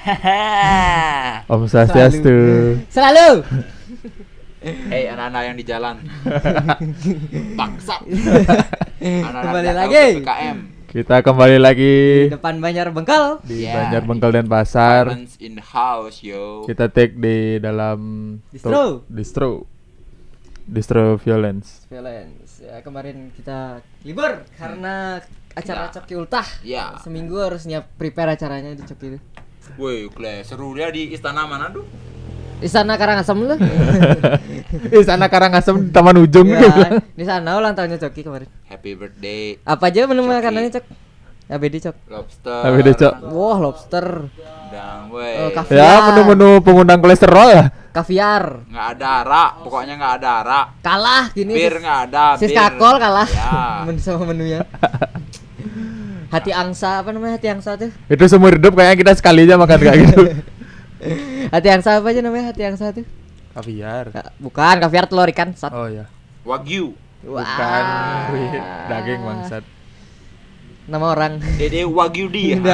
Om Swastiastu. Selalu. Hei anak-anak yang di jalan. Anak-anak Kembali lagi. Kita kembali lagi Di depan Banjar Bengkal. di Yeah. Banjar Bengkel dan Pasar. Violence in the house, yo. Kita take di dalam Distro. distro. Distro violence. Violence. Ya, kemarin kita libur karena acara Ya. Coki Ultah. Ya. Seminggu harus nyiap prepare acaranya di Coki itu. Woi, seru dia di Istana Manado. Di sana Karangasem lah. Di sana Karangasem di Taman Ujung ya, gitu. di sana ulang tahunnya Coki kemarin. Happy birthday. Apa aja menu makanannya Cok? ABD Cok. Lobster. Deh, Cok. Wah, lobster, Dan Eh, woi. kafe. Ya, menu-menu pengundang kolesterol lah. kaviar. Nggak ada arak, pokoknya nggak ada arak. Kalah gini. Bir nggak ada. Sis kakol kalah Ya. Men- sama menunya. Hati angsa apa namanya hati angsa tuh? Itu seumur hidup kayaknya kita sekali aja makan kayak gitu. Hati angsa apa aja namanya hati angsa tuh? Kaviar. Bukan kaviar telur ikan sat. Oh ya. Wagyu. Bukan daging bangsat. Nama orang. Dede Wagyu dia.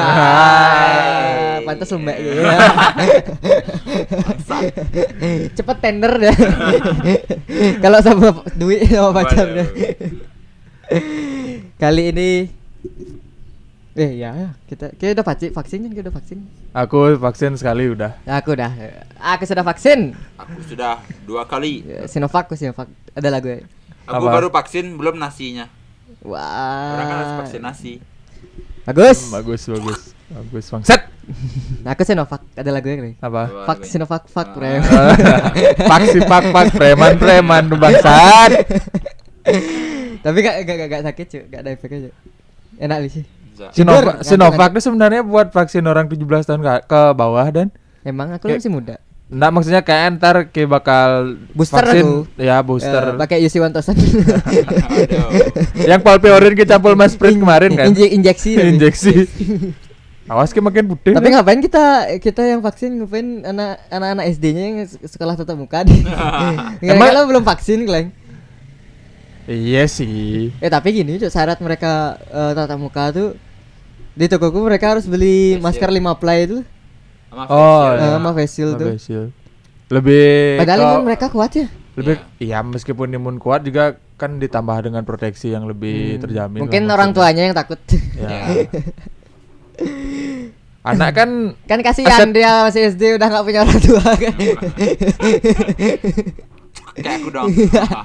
Nah, pantas lembek gitu ya. Cepet tender deh. Kalau sama duit sama pacarnya. Kali ini Eh ya, kita kita udah vaksin, vaksin kan kita udah vaksin. Aku vaksin sekali udah. Aku udah, aku sudah vaksin. Aku sudah dua kali. Ya, Sinovac, aku Sinovac. Ada lagu ya. Aku Apa? baru vaksin belum nasinya. Orang kan harus Wah. vaksin nasi. Bagus. Hmm, bagus, bagus. Bagus bangsat. Nah, aku Sinovac. Ada lagu ya nih. Apa? Wah, lebih. Sinovac, fuck Ah. Prem. Paksi pak pak preman preman bangsat. Tapi gak, gak, gak, gak sakit cuy, gak ada efeknya cuy Enak sih Sinovac, Sinovac itu sebenarnya buat vaksin orang 17 tahun ke, ke bawah dan Emang aku Kayak- masih muda Enggak maksudnya kayak ntar kayak bakal Booster vaksin aku. ya booster. Eh, Pakai 1000 Aduh. yang palpeorin ke campur mas sprint kemarin kan. Inje- Injeksi. Injeksi. Awas ke makin putih. Tapi ngapain kita kita yang vaksin ngapain anak anak-anak SD-nya yang sek- sekolah tatap muka? Emang- Kalau belum vaksin, Kleng. Iya sih. Eh tapi gini, syarat mereka eh, tatap muka tuh di tokoku mereka harus beli Facial. masker 5 ply itu Sama Oh, facial. eh, iya. sama face shield tuh. Lebih Padahal imun mereka kuat ya. lebih iya meskipun imun kuat juga kan ditambah dengan proteksi yang lebih Hmm. terjamin. Mungkin lah orang maksudnya. tuanya yang takut. Ya. Ya. Anak kan kan kasihan Aset- dia masih SD udah nggak punya orang tua kan. Kayak aku dong.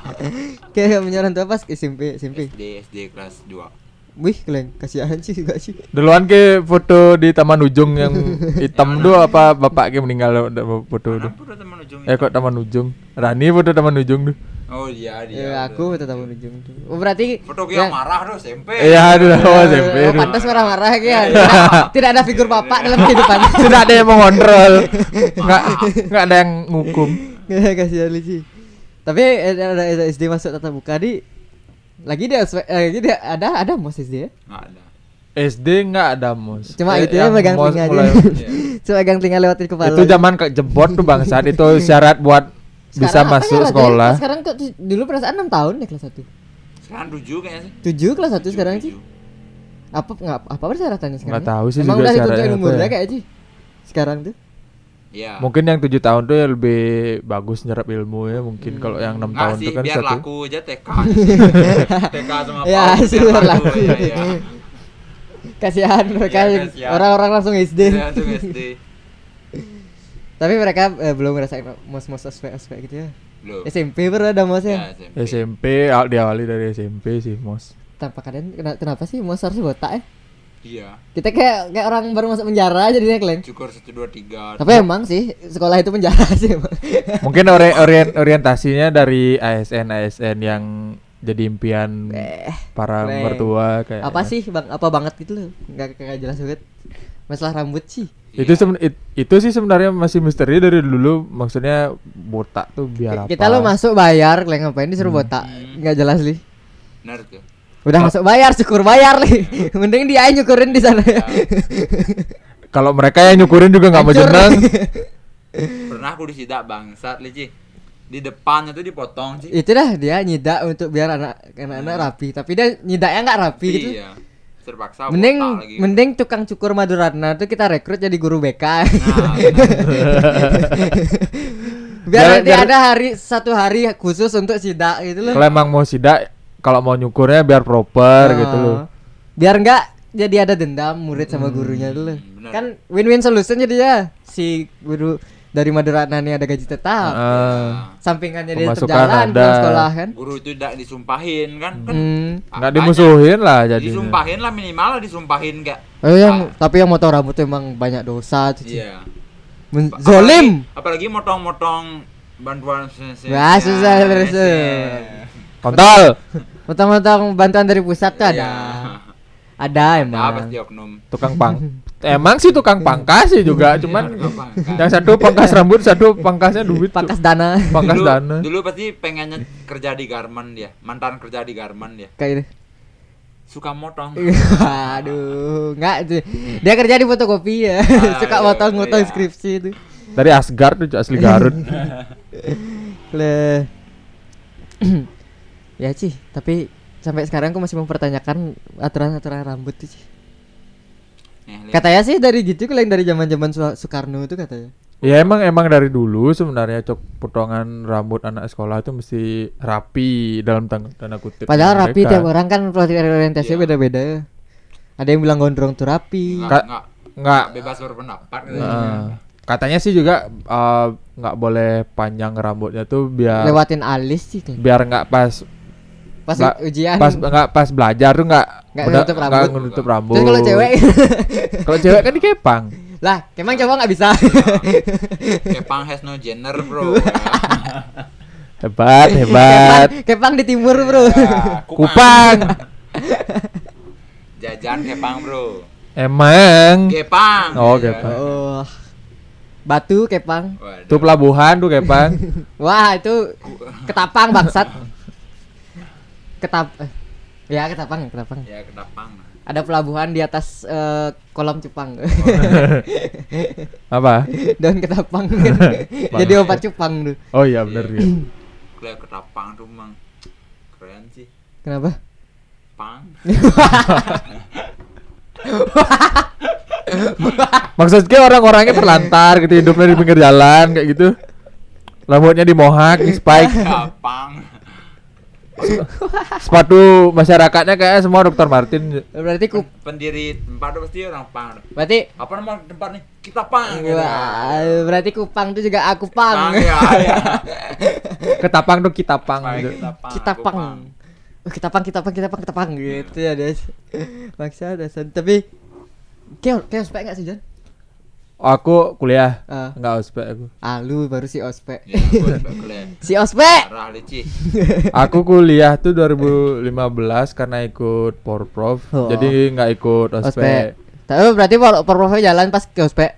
Kayak punya orang tua pas SMP SMP. SD SD kelas 2. Wih, kalian kasihan sih juga sih. duluan ke foto di Taman Ujung yang hitam tuh apa bapak ke meninggal ada foto ujung Eh kok Taman Ujung? Rani foto Taman Ujung tuh. Oh iya dia. Ya, aku tetap ujung tuh. Oh, berarti Foto ya- yang marah tuh SMP. Iya aduh oh, SMP. Oh, pantas marah-marah ya. Iya. Tidak ada figur bapak dalam kehidupan. Tidak ada yang mengontrol. Nggak nggak ada yang ngukum. kasihan sih. Tapi eh, ada ada SD masuk tatap muka di lagi dia eh, lagi dia ada ada mos SD ya. Nggak ada. SD nggak ada mos. Cuma Eh, itu ya yang megang telinga aja. mulai- Cuma megang telinga lewatin kepala. itu zaman ke jebot tuh bangsat itu syarat buat bisa Sekarang apa masuk ya, sekolah. Raden? Sekarang kok dulu perasaan 6 tahun deh kelas 1. Sekarang 7 kayaknya sih. 7 kelas 1 sekarang Tujuh, sih. Apa enggak apa persyaratannya sekarang? Nggak tahu sih Emang juga udah ditentuin syaratnya apa umurnya ya. kayak sih. Sekarang tuh. Iya. Mungkin yang tujuh tahun tuh ya lebih bagus nyerap ilmu ya. Mungkin Hmm. kalau yang enam tahun sih, tuh kan biar satu. laku aja TK. TK sama Ya, PAUD, sih, biar biar laku. laku. Iya, iya. Kasihan mereka Iya, yang kasihan. orang-orang langsung SD. Iya, langsung SD. Tapi mereka eh, belum ngerasain mos-mos ospek gitu ya. Belum. SMP baru ada Ya, mosnya. SMP. SMP awal- diawali dari SMP sih mos. Tanpa kalian kena- kenapa sih mos harus botak ya? Iya. Kita kayak kayak orang baru masuk penjara jadinya kalian. Cukur 1 2 3. Tapi emang sih sekolah itu penjara sih emang. Mungkin ori- orien- orientasinya dari ASN ASN yang jadi impian Eh, para mertua kayak apa sih bang apa banget gitu loh nggak nggak jelas banget masalah rambut sih itu seben- it- itu sih sebenarnya masih misteri dari dulu maksudnya botak tuh biar apa kita lo masuk bayar kalian ngapain disuruh Hmm. botak nggak jelas nih Benar tuh. Udah masuk bayar syukur bayar nih mending dia aja nyukurin di sana Ya. kalau mereka yang nyukurin juga nggak mau jeneng Pernah aku disidak bangsat Lici. Di depannya tuh dipotong sih. itu dah dia nyidak untuk biar anak anak-anak rapi tapi dia nyidaknya nggak rapi gitu Iya. terpaksa Mending lagi. mending tukang cukur Maduratna tuh kita rekrut jadi guru BK. Nah, benar. Biar Biar- nanti biar- ada hari satu hari khusus untuk sidak gitu loh. Kalau emang mau sidak, kalau mau nyukurnya biar proper Nah, gitu loh. Biar enggak jadi ada dendam murid sama gurunya dulu. benar. Kan win-win solution jadi ya. Si guru dari Maduratna ini ada gaji tetap. Ah, Sampingannya dia terjalan ada. sekolah kan. guru itu tidak disumpahin kan kan Hmm. nggak apanya? dimusuhin lah jadi. disumpahin lah minimal lah disumpahin gak Oh yang tapi yang motong rambut emang banyak dosa tuh. Ci. iya Zolim. apalagi motong-motong bantuan sosial Wah, susah, susah. Kontol. Motong-motong bantuan dari pusat tuh ada. Iya. Ada Ada emang. oknum Tukang pang. Emang sih tukang pangkas sih juga, cuman Tukang pangkas. yang satu pangkas rambut, satu pangkasnya duit. Pangkas dana Pangkas dulu, dana. dulu pasti pengennya kerja di garmen dia mantan kerja di garmen dia kayak gitu. suka motong Aduh, enggak tuh. Dia kerja di fotokopi ya. Suka Aduh, motong-motong iya. skripsi itu. Dari Asgard tuh asli Garut. Le. Ya, Ci, tapi sampai sekarang aku masih mempertanyakan aturan-aturan rambut Ci. Nih, lihat. Katanya sih dari gitu kalau yang dari zaman-zaman Su- Soekarno itu katanya. ya emang emang dari dulu sebenarnya cok potongan rambut anak sekolah itu mesti rapi dalam tang- tanda kutip. Padahal rapi mereka. tiap orang kan orientasinya Iya. beda-beda. Ada yang bilang gondrong tuh rapi. nggak Ka- nggak Nggak. bebas berpendapat gitu. Nah, katanya sih juga eh, nggak boleh panjang rambutnya tuh biar Lewatin alis sih kan. biar nggak pas Pas Nggak- ujian. pas nggak pas belajar tuh nggak Nggak udah- nutup nggak rambut. nutup rambut. Terus kalau cewek kalau cewek kan dikepang. lah, emang cowok nggak bisa. Kepang has no gender bro Hebat, hebat. Kepang, kepang di timur, Bro. Ya, Kupang. jajan kepang bro Emang. kepang Oh, Iya. kepang. oh. Batu kepang. Waduh. Tuh pelabuhan tuh kepang. Wah, itu ketapang bangsat. Ketap eh, Ya, ketapang, ketapang. ya ketapang Ada pelabuhan di atas eh, kolam cupang. Apa? Daun ketapang. Jadi obat cupang tuh. Oh iya bener ya. Kayak ketapang tuh mang keren sih Kenapa? pang Maksudnya orang-orangnya terlantar gitu hidupnya di pinggir jalan kayak gitu. Rambutnya dimohak, di spike. kapang Sepatu masyarakatnya kayak semua Dr. Martin. Berarti ku pendiri tempat pasti orang pang berarti apa nama tempat nih kita pang gitu. Wah, berarti kupang itu juga aku pang. pang ya, ya. Ketapang tuh kita pang gitu. kita pang kita aku pang. Oh, kita pang, kita pang, kita pang, kita pang gitu ya, Des. Maksa dasar. Tapi kayak kayak ospek enggak sih, Jan? Aku kuliah. Ah. Enggak ospek aku. Ah, lu baru si ospek. ya si ospek. Aku kuliah tuh 2015 karena ikut Porprov. Oh. Jadi nggak ikut ospek. Ospek. Tapi berarti por porprofnya jalan pas ke ospek.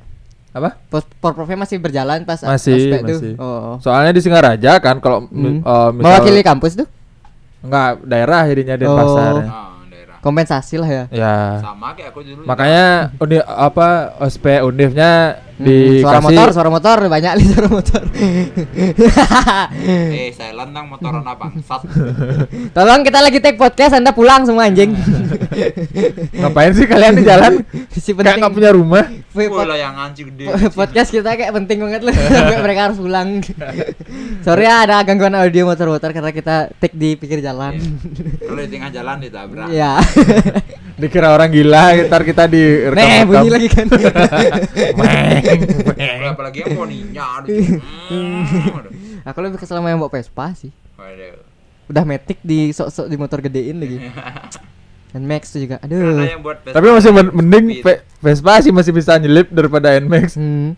Apa? Pos porprofnya masih berjalan pas Masih, ospek tuh. masih. Oh. Soalnya di Singaraja kan kalau Hmm. misal Mewakili kampus tuh. enggak daerah jadinya Oh. Denpasar. oh, daerah Kompensasi lah ya. Ya. sama kayak aku dulu Makanya uni apa ospek univnya Hmm, dikasih suara motor, suara motor banyak nih suara motor. eh silent dong motoran apa sat Tolong kita lagi take podcast, Anda pulang semua anjing. Ngapain sih kalian di jalan? si Kayak penting. nggak punya rumah. Bola yang anjing gede podcast kita kayak penting banget loh sampai mereka harus pulang. Sorry ya ada gangguan audio motor-motor karena kita take di pinggir jalan. kalau di tengah jalan ditabrak Iya. Dikira orang gila, ntar kita di Nih bunyi lagi kan. Apalagi yang poninya aduh Hmm, aduh. Aku lebih kesel sama yang bawa Vespa sih. Waduh. Udah metik di sok-sok di motor gedein lagi. Dan Max tuh juga. Ada Aduh. yang buat Tapi masih men- mending Vespa sih masih bisa nyelip daripada Nmax. Hmm.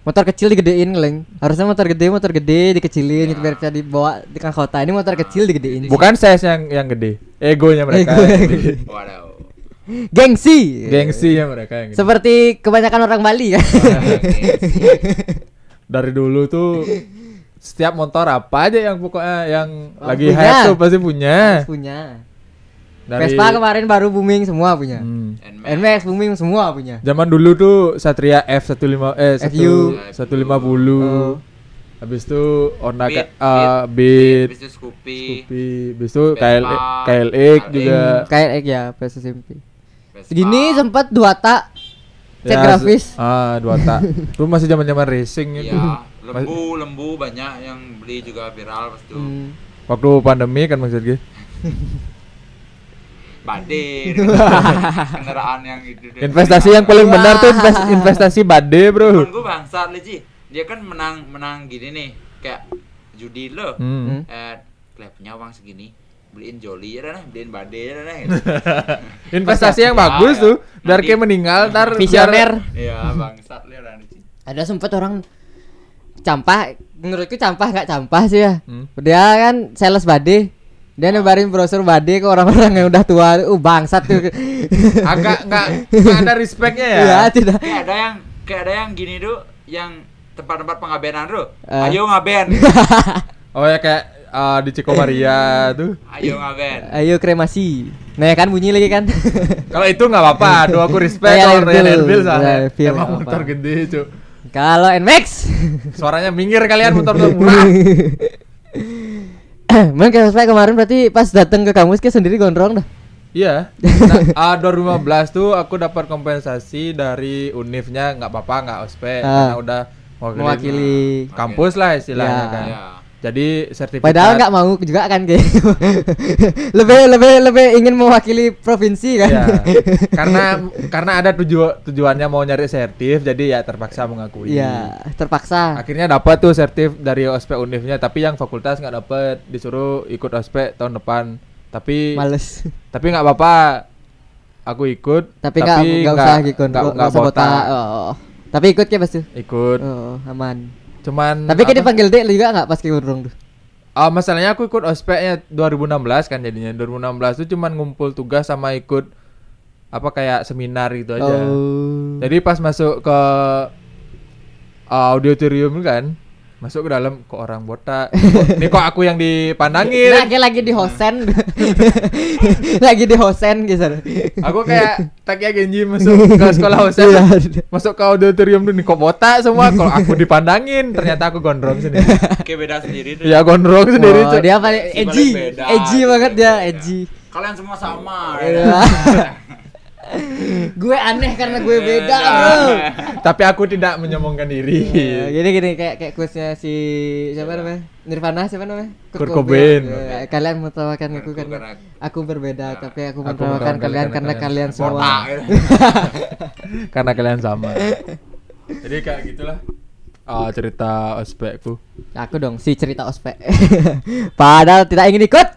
Motor kecil digedein leng. Harusnya motor gede, motor gede dikecilin Ya. biar bisa dibawa di kota. Ini motor kecil digedein. Bukan size yang yang gede, egonya mereka. Ego yang gede. Waduh. Gengsi. Gengsinya mereka yang gede. Seperti kebanyakan orang Bali kan. Dari dulu tuh setiap motor apa aja yang pokoknya yang Oh, lagi punya. hype tuh pasti punya. punya. Dari Vespa kemarin baru booming semua punya. Hmm. Nmax booming semua punya. Zaman dulu tuh Satria F15 eh FU. 150. Oh. Habis itu Honda Beat, uh, Beat. Beat, Habis itu Scoopy. Scoopy, habis itu KL KLX juga. Kayak eh, ya PS SMP. Segini sempat dua tak cek Ya, grafis. Ah, dua tak. Lu masih zaman-zaman racing itu. Iya, lembu, lembu banyak yang beli juga viral pas itu. Hmm. Waktu pandemi kan maksud gue. Bade, kendaraan yang itu. deh. Investasi yang paling benar tuh invest- investasi bade, Bro. Temen gue bangsat Leci. Dia kan menang menang gini nih, kayak judi lo. Hmm. Eh, kayak punya uang segini, beliin joli ya dah, beliin bade ya dah. gitu. Investasi yang bagus Ya, tuh. Biar kayak meninggal ntar Visioner. Iya, bangsat li orang Leci. Ada sempat orang campah, menurutku campah nggak campah sih ya. Hmm. Dia kan sales bade. Dia nebarin brosur bade ke orang-orang yang udah tua. Uh bangsat tuh. agak nggak ada respectnya ya. Iya, tidak. Kayak ada yang kayak ada yang gini tuh, yang tempat-tempat pengabenan tuh. Eh. Ayo ngaben. Oh ya kayak ah, di Ciko Maria tuh. Ayo ngaben. Ayo kremasi. Nah kan bunyi lagi kan. Kalau itu nggak apa-apa, doa aku respect kalau Royal Enfield, soalnya. Emang motor gede, Cuk. Kalau Nmax. Suaranya minggir kalian motor murah. Memang kayak ospek kemarin berarti pas datang ke kampus kayak sendiri gondrong dah. Iya. Nah, ah, 2015 tuh aku dapat kompensasi dari univnya nggak apa-apa nggak ospek Ah. karena udah mewakili, Mewakili. kampus lah istilahnya Ya. kan. Ya. Jadi sertifikat. Padahal nggak mau juga kan kayak lebih lebih lebih ingin mewakili provinsi kan. Iya. karena karena ada tuju tujuannya mau nyari sertif jadi ya terpaksa mengakui. Iya, terpaksa. Akhirnya dapat tuh sertif dari ospek univnya tapi yang fakultas nggak dapat disuruh ikut ospek tahun depan. Tapi Males. tapi nggak apa-apa. Aku ikut Tapi nggak nggak usah gitu, nggak nggak botak. botak. Oh. Tapi ikut ya pasti. Ikut. Oh, aman. Cuman Tapi kayak dipanggil Dek juga nggak pas ke gondrong tuh. Ah, masalahnya aku ikut ospeknya 2016 kan jadinya 2016 itu cuman ngumpul tugas sama ikut apa kayak seminar gitu aja. Oh. Jadi pas masuk ke ah, auditorium kan, masuk ke dalam kok orang botak. Ini kok aku yang dipandangin. Kayak lagi di hosen. lagi di hosen gitu. Aku kayak Takia Genji masuk ke sekolah hosen. Iya. masuk ke auditorium tuh nih kok botak semua. Kalau aku dipandangin, ternyata aku gondrong sendiri. Kayak beda sendiri tuh. ya gondrong sendiri, Oh, Cuk. dia paling edgy. Edgy banget dia, edgy. Kalian semua sama. Iya. ya. gue aneh karena gue beda, Beda. bro. Tapi aku tidak menyombongkan diri. Ya, gini gini kayak kayak quiznya si siapa namanya? Nirvana siapa namanya? Kurt Cobain. Ya, kalian menertawakan aku karena- aku berbeda Ya. tapi aku menertawakan kalian karena karena kalian kalian semua. Karena kalian sama. Jadi kayak gitulah. Ah, cerita ospekku. aku dong si cerita ospek. Padahal tidak ingin ikut.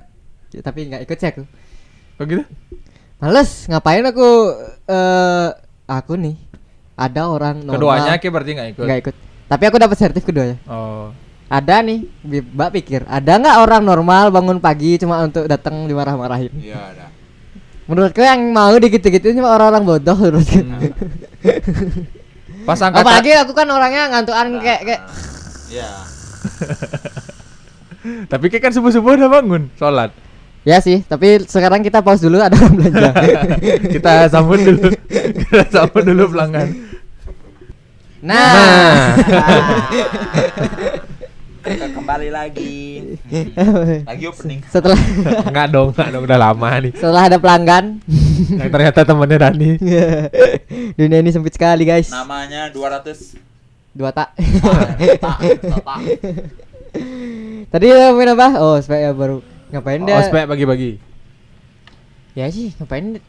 Ya, tapi nggak ikut sih aku. Kok gitu? males ngapain aku eh aku nih ada orang normal Keduanya Ki berarti nggak ikut. nggak ikut tapi aku dapat sertif keduanya Oh. ada nih mbak pikir ada nggak orang normal bangun pagi cuma untuk datang dimarah-marahin Iya, ada. Menurutku yang mau dikit-dikitin cuma orang-orang bodoh menurutku. Pas angkatan Apalagi aku kan orangnya ngantukan kayak kayak Iya. Tapi Ki kan subuh-subuh udah bangun sholat. Ya sih, tapi sekarang kita pause dulu ada orang belanja. Kita sambut dulu. Kita sambut dulu pelanggan. Nah. Kembali lagi. Lagi opening. setelah Enggak dong, enggak dong udah lama nih. setelah ada pelanggan. Yang ternyata temannya Dani. Dunia ini sempit sekali, guys. Namanya 200 Dua tak. Tadi ngomongin apa? Oh, spek ya baru ngapain dia? Ospek pagi-pagi. Ya sih, ngapain?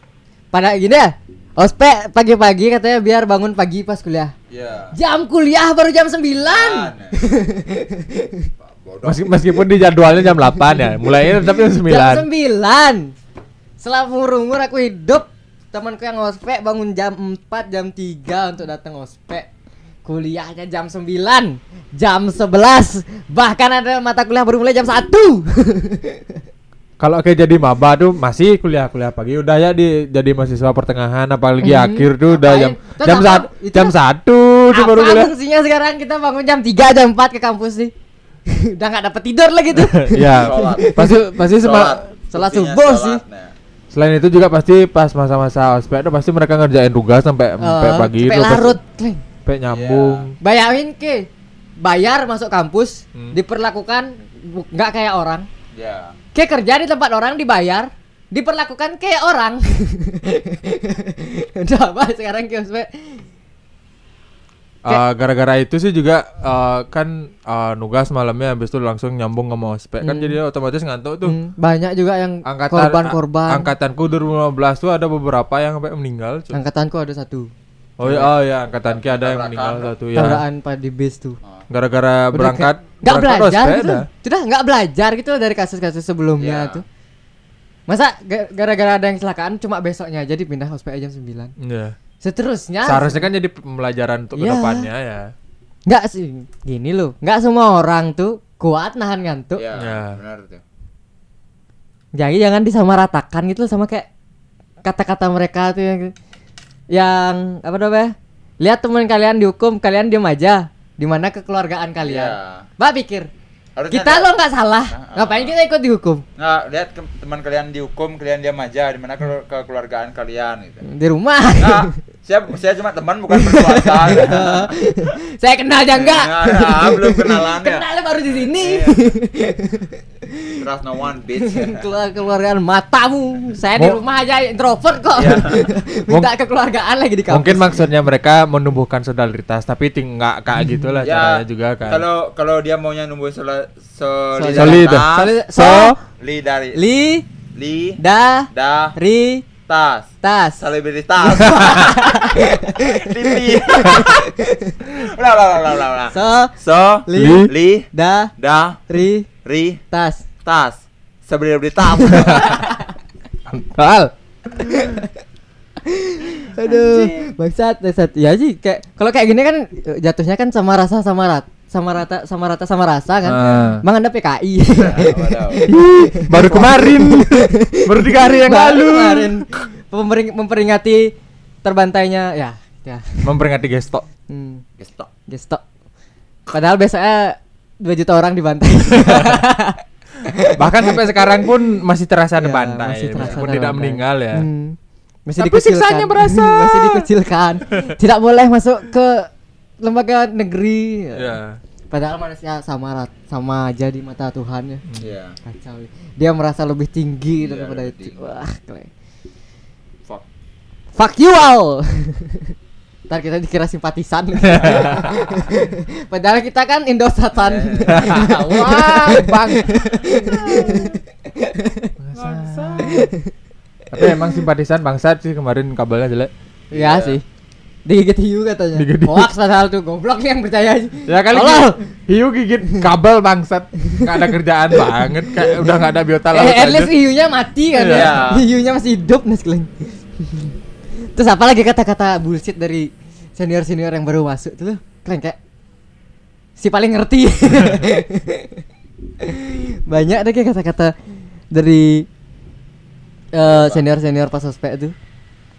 Pada gini ya. Ospek pagi-pagi katanya biar bangun pagi pas kuliah. Iya. Jam kuliah baru jam 9. Bodoh. Meski- meskipun di jadwalnya jam 8 ya. Mulainya tapi jam 9. Jam 9 Selama umur aku hidup Temanku yang ospek bangun jam 4 Jam 3 untuk datang ospek Kuliahnya jam 9 Jam 11 Bahkan ada mata kuliah baru mulai jam 1 Kalau kayak jadi maba tuh masih kuliah-kuliah pagi udah ya di jadi mahasiswa pertengahan apalagi Hmm, akhir tuh udah jam Terus jam Itu jam satu tuh baru kuliah. fungsinya sekarang? Kita bangun jam 3 jam 4 ke kampus nih Udah gak dapet tidur lagi tuh. Ya pasti pasti sema Sholat. Buktinya subuh sholat. sih. Nah. selain itu juga pasti pas masa-masa ospek tuh pasti mereka ngerjain tugas sampai sampai Eh, pagi sampai pasti- larut sampai nyambung. Bayangin ke Bayar masuk kampus Hmm. Diperlakukan nggak kayak orang. Iya. Kayak kerja di tempat orang dibayar diperlakukan kayak orang. Udah apa sekarang ke ospek? Eh, gara-gara itu sih juga eh, kan eh, nugas malamnya habis itu langsung nyambung sama ospek kan Hmm. jadi otomatis ngantuk tuh. Hmm, banyak juga yang Angkatan korban-korban. a- angkatanku 2015 tuh ada beberapa yang sampai meninggal. cuy. Angkatanku ada satu. Oh iya, oh ya angkatan Ki ada yang meninggal satu ya. Tabrakan pada di base tuh. Gara-gara Udah berangkat nggak belajar gitu. dah. Sudah nggak belajar gitu dari kasus-kasus sebelumnya Iya. tuh. Masa ga- gara-gara ada yang kecelakaan cuma besoknya aja dipindah ospek jam 9. Iya. Seterusnya Seharusnya kan jadi pembelajaran untuk. Iya. ke depannya ya. nggak sih gini loh, nggak semua orang tuh kuat nahan ngantuk. Iya, Ya. benar tuh. Jadi jangan disamaratakan gitu loh sama kayak kata-kata mereka tuh yang yang apa namanya? Lihat teman kalian dihukum, kalian diam aja. Di mana kekeluargaan kalian? Iya. Mbak pikir, Harusnya kita lo nggak salah. Nah, Ngapain ah. kita ikut dihukum? Nggak, lihat ke- teman kalian dihukum, kalian diam aja. Di mana ke kekeluargaan kalian gitu. Di rumah. Nah, saya saya cuma teman bukan berkuasa. Saya kenal aja enggak? Nah, nah, belum kenalan ya. Kenalnya baru di sini. Trust no one, bitch. Keluar keluargaan matamu. Saya di rumah aja introvert kok. Iya. Minta kekeluargaan lagi di kampus. Mungkin maksudnya mereka menumbuhkan solidaritas tapi ting nggak kayak gitulah caranya juga kan. Ya, Kalau kalau dia maunya numbuh soli- Solid. solidaritas, Solid- So, li dari li li da da ri tas tas. selebritas. Lipi. Ulah ulah ulah ulah ulah. So So Li. li da da ri ri tas. tas selebritas. Hal. Aduh, bangsat, bangsat. Ya sih kayak kalau kayak gini kan jatuhnya kan sama rasa sama rat sama rata sama rata sama rasa kan. Ah. Bang Anda PKI. Ih, baru kemarin. baru tiga hari yang Baru lalu. kemarin mempering- memperingati terbantainya ya, ya. Memperingati gestok. Hmm, Gestok. gestok. Padahal besoknya 2 juta orang dibantai. Bahkan sampai sekarang pun masih terasa ada Ya, bantai. masih terasa meskipun tidak meninggal ya. Hmm. Masih Tapi dikucilkan. siksanya berasa. masih dikucilkan. Tidak boleh masuk ke lembaga negeri. Ya. Padahal manusia sama rat, sama aja di mata Tuhan ya. Iya. Kacau. Dia merasa lebih tinggi Iya, daripada lebih itu. tinggi. Wah, keren. Fuck. Fuck you all. Ntar kita dikira simpatisan. Padahal kita kan Indosatan. Wah, bang. Tapi emang simpatisan bangsat sih kemarin kabelnya jelek. ya sih. Digigit hiu katanya. Digigit hiu. Hoax padahal tuh goblok nih yang percaya. Ya kali Tolol. hiu gigit kabel bangsat. Nggak ada kerjaan banget kayak udah nggak ada biota laut Eh, at aja. least hiunya mati kan ya. Iya. Hiunya masih hidup nih sekalian. Terus apa lagi kata-kata bullshit dari senior-senior yang baru masuk tuh? Keren kayak si paling ngerti. Banyak deh kayak kata-kata dari eh, senior-senior pas ospek tuh.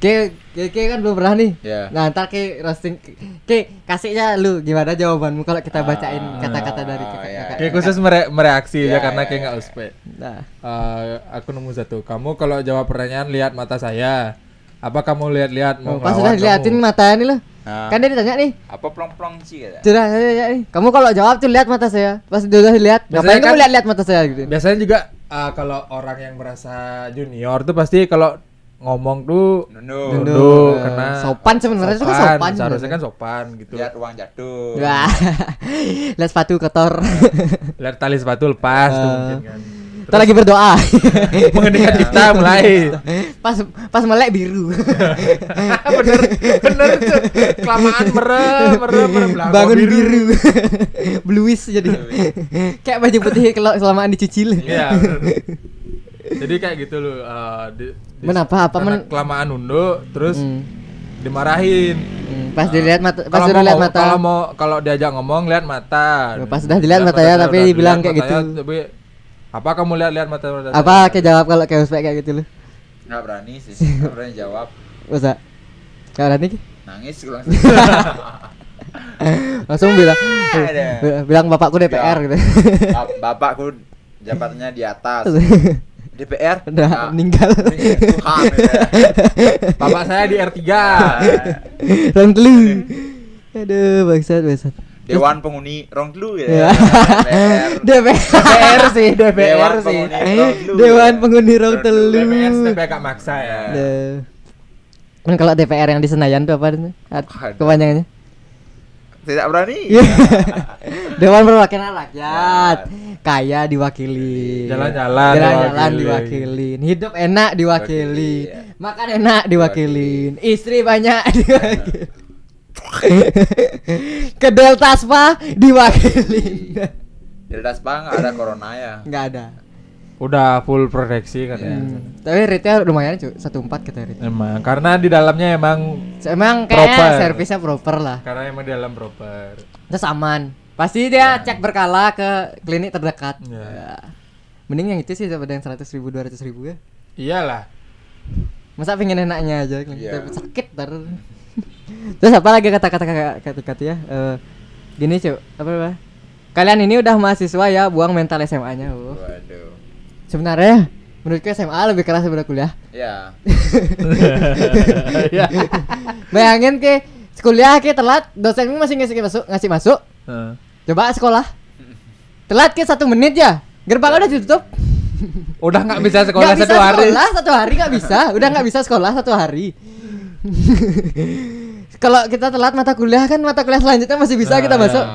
Kayak kayak kayak kan belum pernah nih. Iya. Nah, ntar kayak roasting kayak kasihnya lu gimana jawabanmu kalau kita bacain Ah, kata-kata dari iya, kakak-kakak. Kayak khusus mere- mereaksi Ya, ya karena ya, kayak ya, nggak ya. ospek. Nah, Eh, aku nemu satu. Kamu kalau jawab pertanyaan lihat mata saya. Apa kamu lihat-lihat mau Oh, pas udah diliatin kamu? mata ini loh. Nah, Kan dia ditanya nih, apa plong-plong sih sudah saya tanya nih. Kamu kalau jawab tuh lihat mata saya. Pas udah lihat, Biasanya ngapain kamu kan- lihat-lihat mata saya gitu. Biasanya juga eh, kalau orang yang merasa junior tuh pasti kalau ngomong tuh Nunduk. Nunduk. nunduk Eh, karena sopan sebenarnya itu kan sopan Seharusnya sebenarnya. kan sopan gitu. Lihat uang jatuh. Lihat sepatu kotor. Lihat tali sepatu lepas tuh Eh. mungkin kan. Kita lagi berdoa. Mengendikan kita mulai. pas pas melek biru. bener bener tuh. Kelamaan merem merem merem lah. Bangun biru. Bluish jadi. Kayak baju putih kalau kelamaan dicicil. Iya. bener. Jadi kayak gitu loh. eh, di- di- Menapa? Apa men- kelamaan nunduk terus Hmm. dimarahin. Hmm, Pas dilihat mata, pas Kalau sudah mau lihat ngomong- mata. Kalau mau kalau diajak ngomong lihat mata. Oh, pas sudah dilihat matanya, mata, tapi udah dibilang dilihat kayak matanya, gitu. Tapi apa kamu lihat-lihat mata mata? Apa kayak jawab kalau kayak ospek kayak gitu loh. Nggak berani sih, nggak berani jawab. Masa? Ada nih. Nangis gue langsung. Langsung bilang bilang bapakku DPR Ya. gitu. Bap- Bapakku jabatannya di atas. DPR Udah Ah, meninggal. Tuhan. ya. Bapak saya di R3. Ah, Orang telu. Aduh, bangsat, bangsat. Dewan Penghuni Rong Telu Ya. ya. DPR. DPR sih, DPR sih. Rong Dewan ya. penghuni rong Rong Telu. telu. DPR tapi agak maksa ya. Nah. Kan kalau DPR yang di Senayan tuh apa. Kepanjangannya? Tidak berani. Iya. Dewan Perwakilan Rakyat. Kaya diwakili. Jalan-jalan Jalan-jalan diwakilin. diwakilin. Hidup enak diwakilin. Iya. Makan enak diwakilin. Istri banyak diwakilin. Ke Delta Spa diwakilin. Jelas banget ada corona ya. Enggak ada. Udah full proteksi kan ya. Hmm. Tapi rate-nya lumayan cuy, 14 kata rate. Emang karena di dalamnya emang Emang kayaknya servisnya proper lah. karena emang di dalam proper. Terus aman. Pasti dia cek berkala ke klinik terdekat. Ya. Ya. Mending yang itu sih daripada yang 100 ribu, 200 ribu ya. Iyalah. Masa pengen enaknya aja klinik tapi sakit ter. Terus apa lagi kata-kata kata-kata ya? Eh, gini cuy, apa apa? Kalian ini udah mahasiswa ya, buang mental SMA-nya. Oh. Waduh. Sebenarnya menurutku SMA lebih keras daripada kuliah. Ya. ya. Bayangin ke kuliah ke telat, dosenmu masih ngasih masuk, ngasih masuk. Heeh. Coba sekolah. Telat ke satu menit ya. Gerbang udah ditutup. Udah nggak bisa sekolah Nggak bisa satu hari. Sekolah satu hari nggak bisa. Udah nggak bisa sekolah satu hari. kalau kita telat mata kuliah kan mata kuliah selanjutnya masih bisa Nah, kita ya. masuk.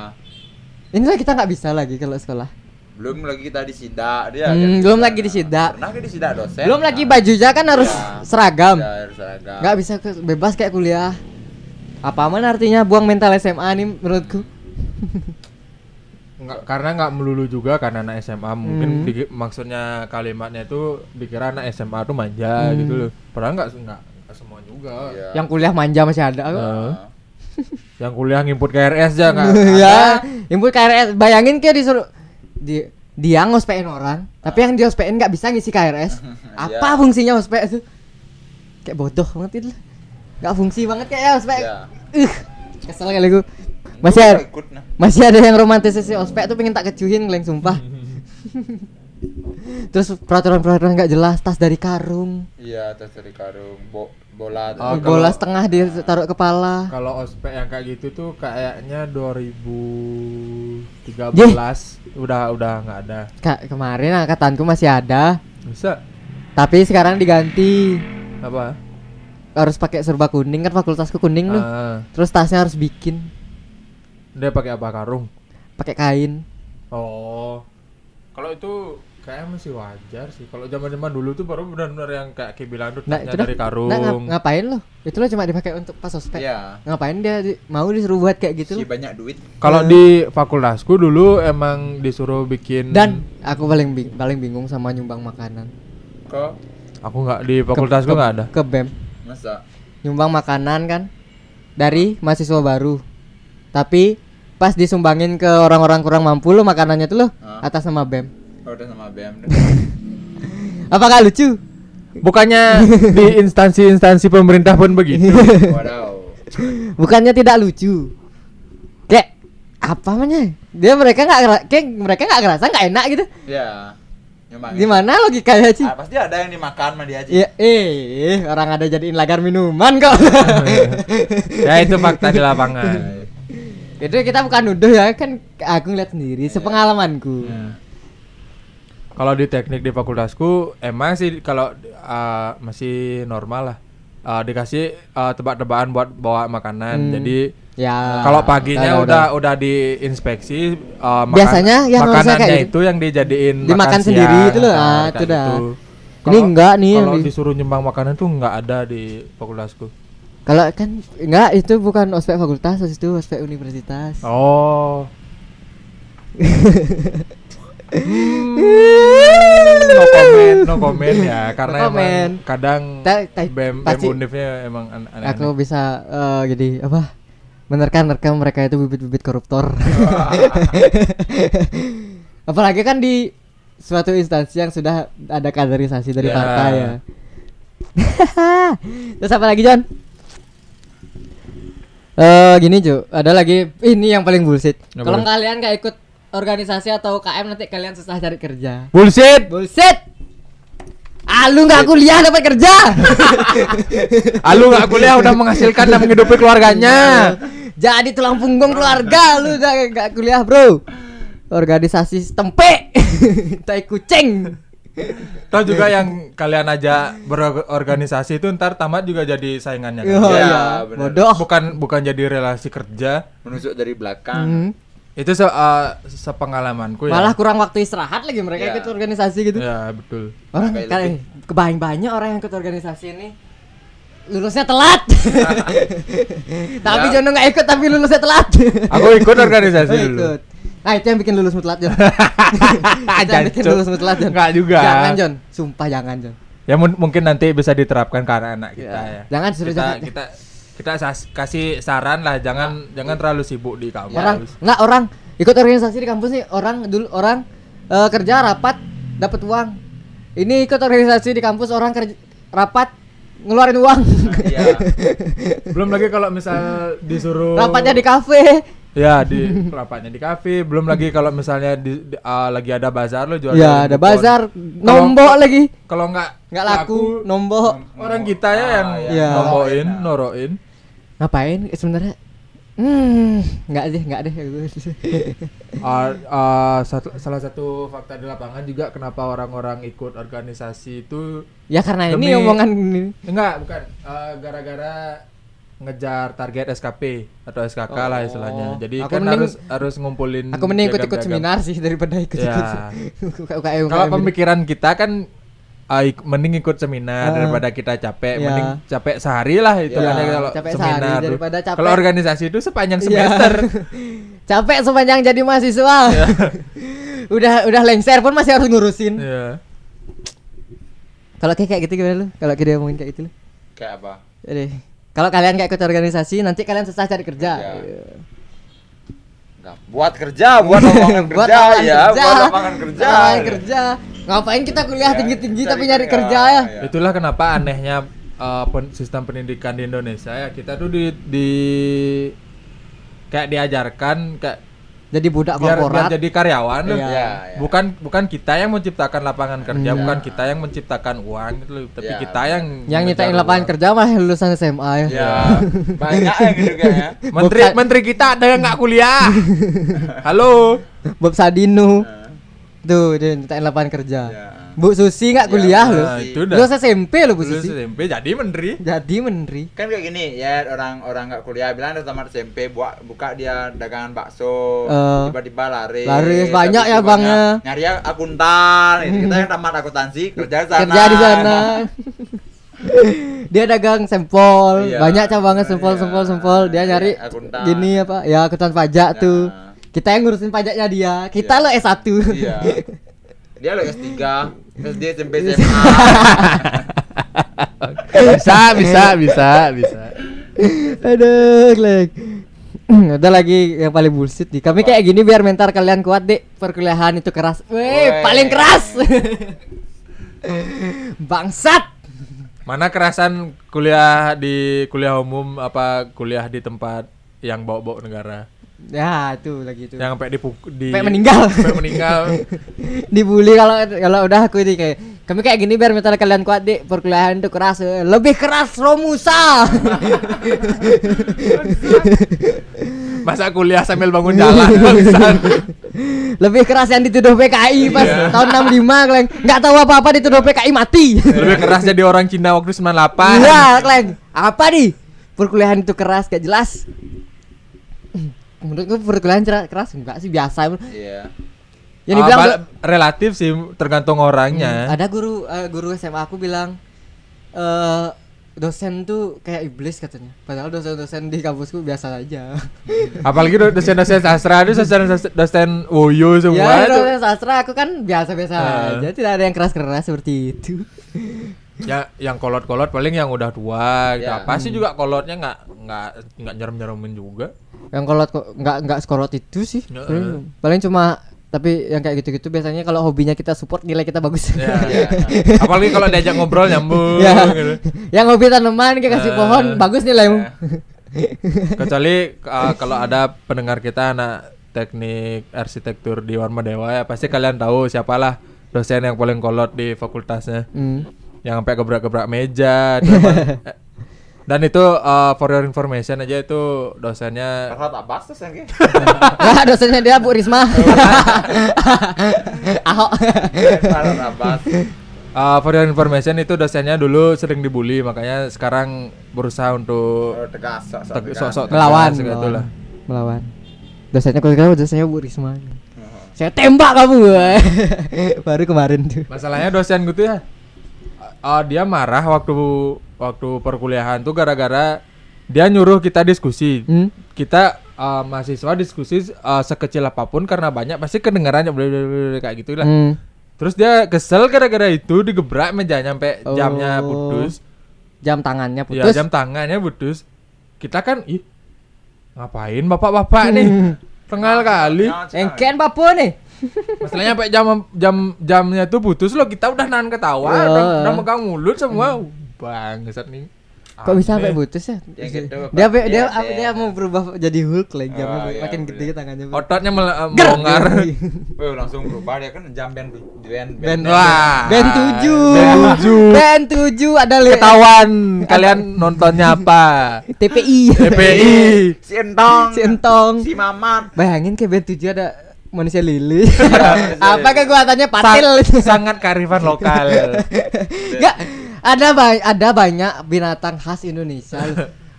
Inilah kita nggak bisa lagi kalau sekolah. Belum lagi kita disidak dia. Hmm, kan. belum lagi disidak. Pernah ke disidak dosen? Belum lagi bajunya kan harus Ya. seragam. Ya, harus seragam. Nggak bisa ke- bebas kayak kuliah. Apa man artinya buang mental SMA nih menurutku? Nggak, karena nggak melulu juga karena anak SMA mungkin Hmm. di- maksudnya kalimatnya itu dikira anak SMA tuh manja Hmm. gitu loh. Padahal nggak nggak semua juga. Iya. Yang kuliah manja masih ada. kok. Heeh. Yang kuliah ngimput KRS aja nggak ya, ada. input KRS. Bayangin kayak disuruh di dia ngospein orang, tapi yang dia ngospein nggak bisa ngisi KRS. Apa Iya. fungsinya ospek itu? Kayak bodoh banget itu. Nggak fungsi banget kayak ospek. Iya. Ih, kesel kali gue. Masih ada, nah. masih ada yang romantis si ospek tuh pengen tak kecuhin ngeleng sumpah. Terus peraturan-peraturan nggak jelas, tas dari karung, Iya, tas dari karung, bo bola. Oh, bola setengah dia taruh kepala. Kalau ospek yang kayak gitu tuh kayaknya 2013 udah udah nggak ada. Kak, kemarin angkatanku masih ada, Bisa tapi sekarang diganti. apa? harus pakai serba kuning kan fakultasku kuning tuh. Ah, Terus tasnya harus bikin dia pakai apa karung? pakai kain. Oh. Kalau itu kayaknya masih wajar sih. Kalau zaman-zaman dulu tuh baru benar-benar yang kayak Ki bilang tuh Nah, dari karung. Nah, ngap- ngapain lo? Itu lo cuma dipakai untuk pas ospek. Iya. Ngapain dia di- mau disuruh buat kayak gitu? Si loh? banyak duit. Kalau di fakultasku dulu emang disuruh bikin Dan aku paling bing- paling bingung sama nyumbang makanan. Kok aku nggak di fakultasku nggak ada. Ke BEM. masa? Nyumbang makanan kan dari mahasiswa baru. Tapi pas disumbangin ke orang-orang kurang mampu lo makanannya tuh lo Hah? atas nama BEM. Oh, udah sama BM deh. Apakah lucu? Bukannya di instansi-instansi pemerintah pun begitu. Wadaw. Bukannya tidak lucu. Kayak apa namanya? Dia mereka nggak kayak mereka nggak ngerasa nggak enak gitu. Ya. Nyumbangin. Gimana logikanya sih? Ah, pasti ada yang dimakan sama dia aja. Ya, eh, orang ada jadiin lagar minuman kok. ya itu fakta di lapangan. itu kita bukan nuduh ya, kan aku ngeliat sendiri, sepengalamanku. Ya. Kalau di teknik di fakultasku emang sih kalau uh, masih normal lah. Uh, dikasih uh, tebak-tebakan buat bawa makanan. Hmm. Jadi Ya. kalau paginya udah tahu. udah diinspeksi uh, makan- Biasanya yang makanannya kayak itu yang dijadiin Dimakan makan sendiri siang, itu loh, ah, itu dah. gitu. Ini Kalau- enggak nih yang Kalau di- disuruh nyumbang makanan tuh nggak ada di fakultasku. Kalau kan enggak itu bukan ospek fakultas, itu ospek universitas. Oh. no comment, no comment ya karena No comment. emang kadang Ta- ta- BEM, BEM Undipnya emang an- aneh. Aku bisa eh, jadi apa? Menerka-nerka mereka itu bibit-bibit koruptor. Apalagi kan di suatu instansi yang sudah ada kaderisasi dari Ya. partai ya. Terus apa lagi John? Eh gini Ju, ada lagi ini yang paling bullshit. Kalau kalian gak ikut organisasi atau KM nanti kalian susah cari kerja. Bullshit. Bullshit. Ah lu gak kuliah dapat kerja. Ah, lu nggak kuliah udah menghasilkan dan menghidupi keluarganya. Jadi tulang punggung keluarga lu udah gak kuliah, Bro. Organisasi tempe. tai kucing. Tahu juga yang kalian aja berorganisasi itu ntar tamat juga jadi saingannya. kan? Oh Iya, iya, bener. bodoh. Bukan bukan jadi relasi kerja. Menusuk dari belakang. Hmm. Itu se uh, sepengalamanku ya. Malah kurang waktu istirahat lagi mereka Iya. ikut organisasi gitu. Ya, betul. Orang Kayak kali kebayang banyak orang yang ikut organisasi ini lulusnya telat. tapi Ya. Jono nggak ikut tapi lulusnya telat. Aku ikut organisasi Oh, dulu. ikut. Nah itu yang bikin lulusmu telat Jon. itu yang bikin Jancuk. lulusmu telat Jon. Nggak juga. Jangan Jon, sumpah jangan Jon. Ya mun- mungkin nanti bisa diterapkan ke anak-anak kita Ya. ya. Jangan suruh kita, jangan. kita kita kasih saran lah jangan jangan terlalu sibuk di kampus. Orang nggak orang ikut organisasi di kampus nih orang dulu orang eh, kerja rapat dapat uang. Ini ikut organisasi di kampus orang kerja rapat ngeluarin uang. Iya. Belum lagi kalau misal disuruh Rapatnya di kafe. Ya di rapatnya di kafe, belum lagi kalau misalnya di, di- ah, lagi ada bazar lo jual. Ya ada bazar, nombok lagi. Kalau nggak Nggak laku, nombok. orang kita ya yang Ah, ya. nombokin, noroin. Ngapain eh, sebenarnya? Hmm, nggak deh, nggak deh. Ah, ah, satu- salah satu fakta di lapangan juga kenapa orang-orang ikut organisasi itu ya karena ini Demi- omongan ini. enggak bukan Ah, gara-gara ngejar target SKP atau SKK lah istilahnya. Jadi Aku kan mending- harus harus ngumpulin Aku mending ikut-ikut seminar sih daripada ikut-ikut. Ya. Kalau pemikiran kita kan ah, ik- mending ikut seminar daripada kita capek, Ya. mending capek sehari lah itu Ya, kan kalau capek seminar. sehari daripada capek- Kalau organisasi itu sepanjang Iya. semester. Capek sepanjang jadi mahasiswa. udah udah lengser pun masih harus ngurusin. Iya. Kalau kayak kayak gitu gimana lu? Kalau kita ngomongin kayak gitu lu? Kayak apa? Jadi kalau kalian kayak ikut organisasi nanti kalian susah cari kerja. Iya. Iya. Nggak, buat kerja, buat lapangan Buat kerja ya, kerja. buat lapangan kerja. Lapangan kerja. Ngapain kita kuliah Ya, tinggi-tinggi cari tapi nyari kerja, kerja ya? ya. Itulah kenapa anehnya uh, pen- sistem pendidikan di Indonesia ya kita tuh di, di kayak diajarkan kayak Jadi budak biar, biar korporat. jadi karyawan. Iya. Iya, iya. Bukan bukan kita yang menciptakan lapangan kerja, Iya. bukan kita yang menciptakan uang gitu loh, tapi Iya, kita yang Yang nyiptain lapangan uang. kerja mah lulusan SMA ya. Ya, banyak ya gitu kayaknya. Menteri Bukan- menteri kita ada yang nggak kuliah. Halo. Bob Sadino. Nah, Tuh, dia nyiptain lapangan kerja. Ya. Bu Susi nggak Ya, kuliah Bu loh. Itu dah. Lulus SMP loh Bu Lulus Susi. SMP jadi menteri. Jadi menteri. Kan kayak gini ya orang-orang nggak kuliah bilang udah tamat SMP buat buka dia dagangan bakso Eh, tiba-tiba lari laris, banyak ya bangnya. nyari akuntan gitu. kita yang tamat akuntansi kerja di sana Kerja di sana. dia dagang sempol, Iya. banyak cabangnya sempol, Iya. sempol, sempol. Dia Iya, nyari akuntan. gini apa? Ya akuntan pajak Ya. tuh. Kita yang ngurusin pajaknya dia. Kita Iya. lo S1. iya dia lo S3 SD SMP SMA bisa, bisa, bisa, bisa. Aduh, Glek. Ada lagi yang paling bullshit nih. Kami kayak gini biar mental kalian kuat, Dek. Perkuliahan itu keras. Weh, Weh. paling keras. Bangsat. Mana kerasan kuliah di kuliah umum apa kuliah di tempat yang bawa-bawa negara? Ya, itu lagi itu. Yang sampai dipukul di Sampai meninggal. Sampai meninggal. Dibully kalau kalau udah aku ini kayak kami kayak gini biar mental kalian kuat, Dek. Perkuliahan itu keras. Lebih keras Romusa. Masa kuliah sambil bangun jalan. Lebih keras yang dituduh PKI pas Iya. tahun 65, Kleng. Nggak tahu apa-apa dituduh PKI mati. Lebih keras jadi orang Cina waktu 98. Iya, Kleng. Apa nih? Perkuliahan itu keras, gak jelas. Menurutku perkuliahan keras enggak sih biasa. iya Yang Ah, dibilang ba- relatif sih tergantung orangnya. ada guru eh, guru SMA aku bilang eh dosen tuh kayak iblis katanya. Padahal dosen-dosen di kampusku biasa aja. Apalagi do- dosen-dosen sastra itu dosen dosen Woyo semua ya, dosen sastra aku kan biasa-biasa Eh. aja, tidak ada yang keras-keras seperti itu. Ya yang kolot-kolot paling yang udah tua gitu. Ya. Apa sih juga kolotnya nggak nggak nggak nyerem-nyeremin juga. Yang kolot kok nggak nggak sekolot itu sih. Heeh. Paling, paling cuma tapi yang kayak gitu-gitu biasanya kalau hobinya kita support nilai kita bagus. Ya. Iya. Apalagi kalau diajak ngobrol nyambung ya. gitu. Yang hobi tanaman kayak kasih Eh. pohon bagus nilaimu. Kecuali uh, kalau ada pendengar kita anak teknik arsitektur di Warma Dewa ya pasti kalian tahu siapalah dosen yang paling kolot di fakultasnya. Hmm. Yang sampai gebrak-gebrak meja. eh, Dan itu uh, for your information aja itu dosennya tak bahas terus yang Nah, dosennya dia Bu Risma. Ahok. Kalau tak bahas. uh, for your information itu dosennya dulu sering dibully makanya sekarang berusaha untuk Oh, tegas. sok-sok teg- tegas. sok-sok Melawan, tegas gitu melawan. lah. Melawan. Dosennya kalau kira dosennya Bu Risma. Saya tembak kamu. Baru kemarin tuh. Masalahnya dosen gitu ya. Uh, dia marah waktu waktu perkuliahan tuh gara-gara dia nyuruh kita diskusi. Hmm? Kita uh, mahasiswa diskusi uh, sekecil apa pun karena banyak pasti kedengarannya kayak gitu lah. Hmm. Terus dia kesel gara-gara itu digebrak mejanya sampai jamnya Oh. putus. Jam tangannya Ya putus. jam tangannya putus. Kita kan ih ngapain bapak-bapak nih? Tengah kali. Ya. Engken apa nih? Masalahnya sampai jam jam jamnya tuh putus loh kita udah nahan ketawa, Ya. udah, udah megang mulut semua. Bangsat nih. Kok bisa sampai putus ya? Yang gitu, dia dia dia, Iya, iya. dia mau berubah jadi Hulk lagi jamnya Oh, iya, makin gede tangannya. Ototnya eh, melonggar. Wih, langsung berubah dia kan jam band band Band Wah. Band 7. Band tujuh. Band 7 ada Ketahuan kalian nontonnya apa? TPI. TPI. si Entong si Entong. si Mamat Bayangin kayak band 7 ada manusia lili. manusia apa lili. kekuatannya patil? Sang- sangat kearifan lokal. Enggak ada ba- ada banyak binatang khas Indonesia.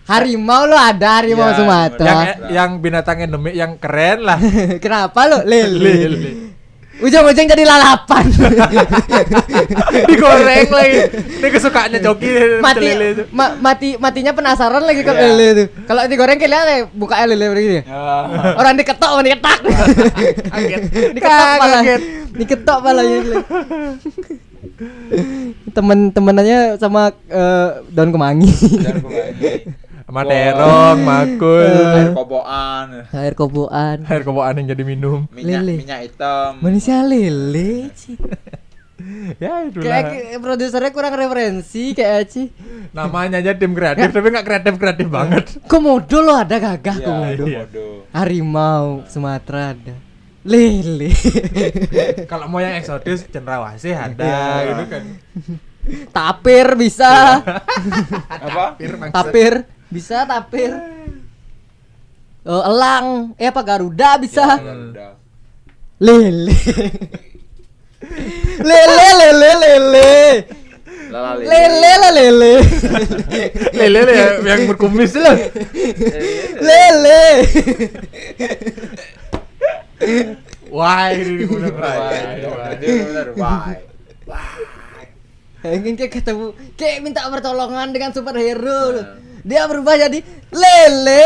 Harimau lo ada harimau Ya, Sumatera. yang yang binatang endemik yang keren lah. Kenapa lo lele? Ujung-ujung jadi lalapan. Digoreng lagi. Ini kesukaannya Coki mati ma- mati matinya penasaran lagi kalau Iya. lele itu. Kalau digoreng deh buka lele begini. Ya. Orang diketok sama diketak. diketok malah. Diketok malah ya. Temen-temenannya sama eh, daun kemangi. Dan kembali. Sama terong, makul. air koboan Air koboan. Air kobokan yang jadi minum. minyak Lele. minyak hitam Manusia lele sih. Ya itulah. Kayak kayak produsernya kurang referensi kayak sih. Namanya aja tim kreatif tapi nggak kreatif kreatif banget. Komodo lo ada gagah Iya, komodo. komodo Harimau Sumatera ada. Lele. Kalau mau yang eksotis cendrawasih ada Iya. gitu kan. tapir bisa. apa tapir bisa tapir. Oh, elang, eh apa Garuda bisa. Ya. Lele. lele lele lele. Lele. Lele lah lele. Lele lele ya, yang berkumis lah. Lele. Bener bener, wah. Mungkin kayak ketemu kayak minta pertolongan dengan superhero. Dia berubah jadi lele.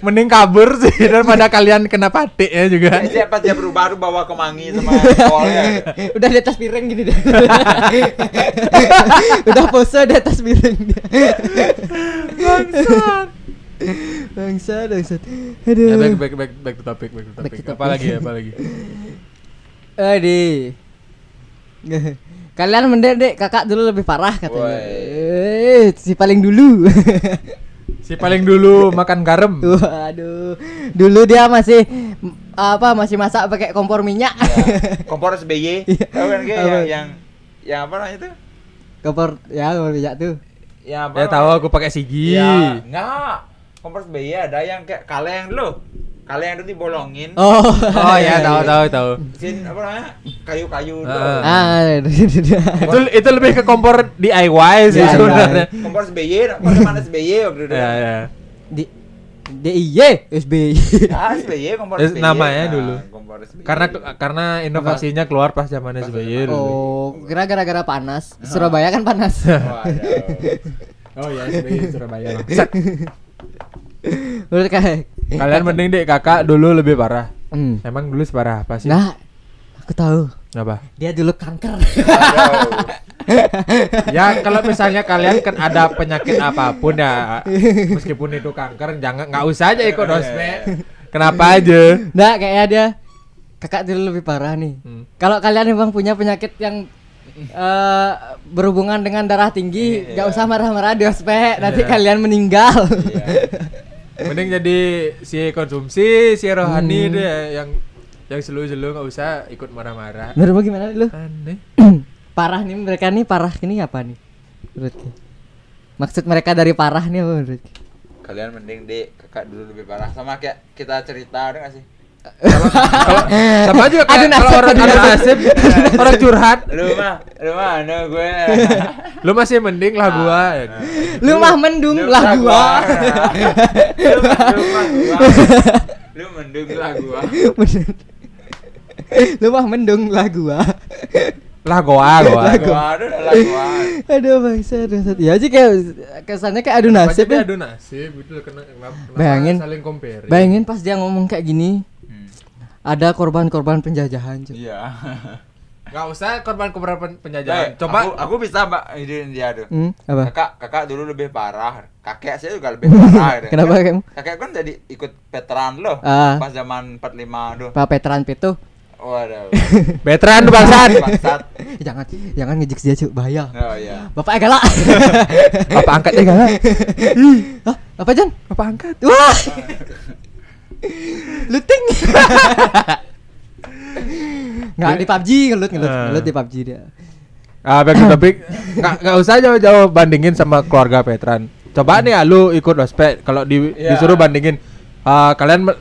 Mending kabur sih daripada kalian kena patik ya juga. Dia pas dia berubah tuh bawa kemangi sama kolnya. Udah di atas piring gini deh. Udah pose di atas piring dia. Bangsat. Bangsa, bangsa. Ya, Aduh. back, back, back, back to topic, back to Back topic. to Apa topic. lagi, apa lagi? Adi. Kalian mendek dek kakak dulu lebih parah katanya. Eh, si paling dulu. Si paling dulu makan garam. Waduh. Dulu dia masih apa masih masak pakai kompor minyak. Kompor SBY. Iya. Tahu kan kayak yang yang yang apa namanya itu? kompor ya kompor minyak tuh. Ya apa? Ya tahu aku pakai sigi. Ya, enggak. Kompor SBY ada yang kayak kaleng dulu. Kaleng itu dibolongin. Oh. Oh ya, tahu tahu tahu. Sin apa namanya? Kayu-kayu. Ah. Ah, itu itu lebih ke kompor DIY sih sebenarnya. Kompor SBY, kompor mana SBY waktu itu? Ya ya. di DIY SBY. Ah, SBY kompor SBY. namanya Nah, dulu. Kompor SBY. Karena karena inovasinya keluar pas zaman SBY dulu. Oh, kira gara-gara panas. Surabaya kan panas. Oh ya SBY Surabaya. Menurut kayak Kalian mending dek kakak dulu lebih parah. Hmm. Emang dulu separah apa sih? Nah, aku tahu. Apa? Dia dulu kanker. Ya kalau misalnya kalian kan ada penyakit apa pun ya meskipun itu kanker jangan nggak usah aja ikut ospek kenapa aja nah, kayaknya dia kakak dulu lebih parah nih. Hmm. Kalau kalian memang punya penyakit yang eh, berhubungan dengan darah tinggi, Iya. nggak usah marah-marah di ospek, nanti Iya. kalian meninggal. Mending jadi si konsumsi si rohani Hmm. deh yang yang selu-selu nggak usah ikut marah-marah Menurutmu gimana aneh parah nih mereka nih parah ini apa nih? Menurutku. Maksud mereka dari parah nih apa menurut? Kalian mending dek kakak dulu lebih parah sama kayak kita cerita ada gak sih? Kalau sama aja kayak kalau orang nasib. orang curhat, Lu mah, lu mah anu gue. lu masih mending lah gua. ya. Lu mah mendung lah gua. Lu mendung lah gua. Lu mah mendung lah gua. Lah gua, gua. Lah gua. Aduh lah gua. Aduh bangsa. Ya sih kayak kesannya kayak adu nasib ya. adu nasib gitu kena kenapa Bayangin. saling compare. Bayangin pas dia ngomong kayak gini. Ada korban-korban penjajahan. Cuk. Iya. Enggak usah korban-korban pen- penjajahan. Coba aku, aku bisa mbak ide dia tuh. Hmm, apa? Kakak, kakak dulu lebih parah. Kakek saya juga lebih parah. gitu. Kenapa kakekmu? Kakek kan jadi ikut veteran loh. Ah. Pas zaman 45 tuh. Pak Petran Pitu. Waduh. veteran tuh bangsat. Bangsat. jangan jangan ngejek dia cuk bahaya. Oh iya. Bapak galak. Apa angkatnya galak? Hah? Apa Jan? Apa angkat? Wah. Looting. Nggak di PUBG ngelut ngelut Ah. ngelut di PUBG dia. Ah, back to topic. Nggak nggak usah jauh-jauh bandingin sama keluarga Petran. Coba nih ah, lu ikut ospek kalau di, Iya. disuruh bandingin ah, kalian me-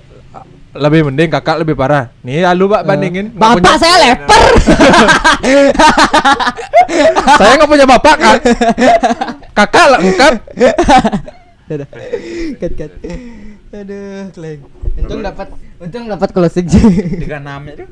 lebih mending kakak lebih parah. Nih ah, lu Pak bandingin. Nggak Bapak punya- saya leper. saya nggak punya bapak kan. kakak lengkap. Dadah. Cut cut. Aduh, kleng. Untung dapat untung dapat closing sih. Enam itu.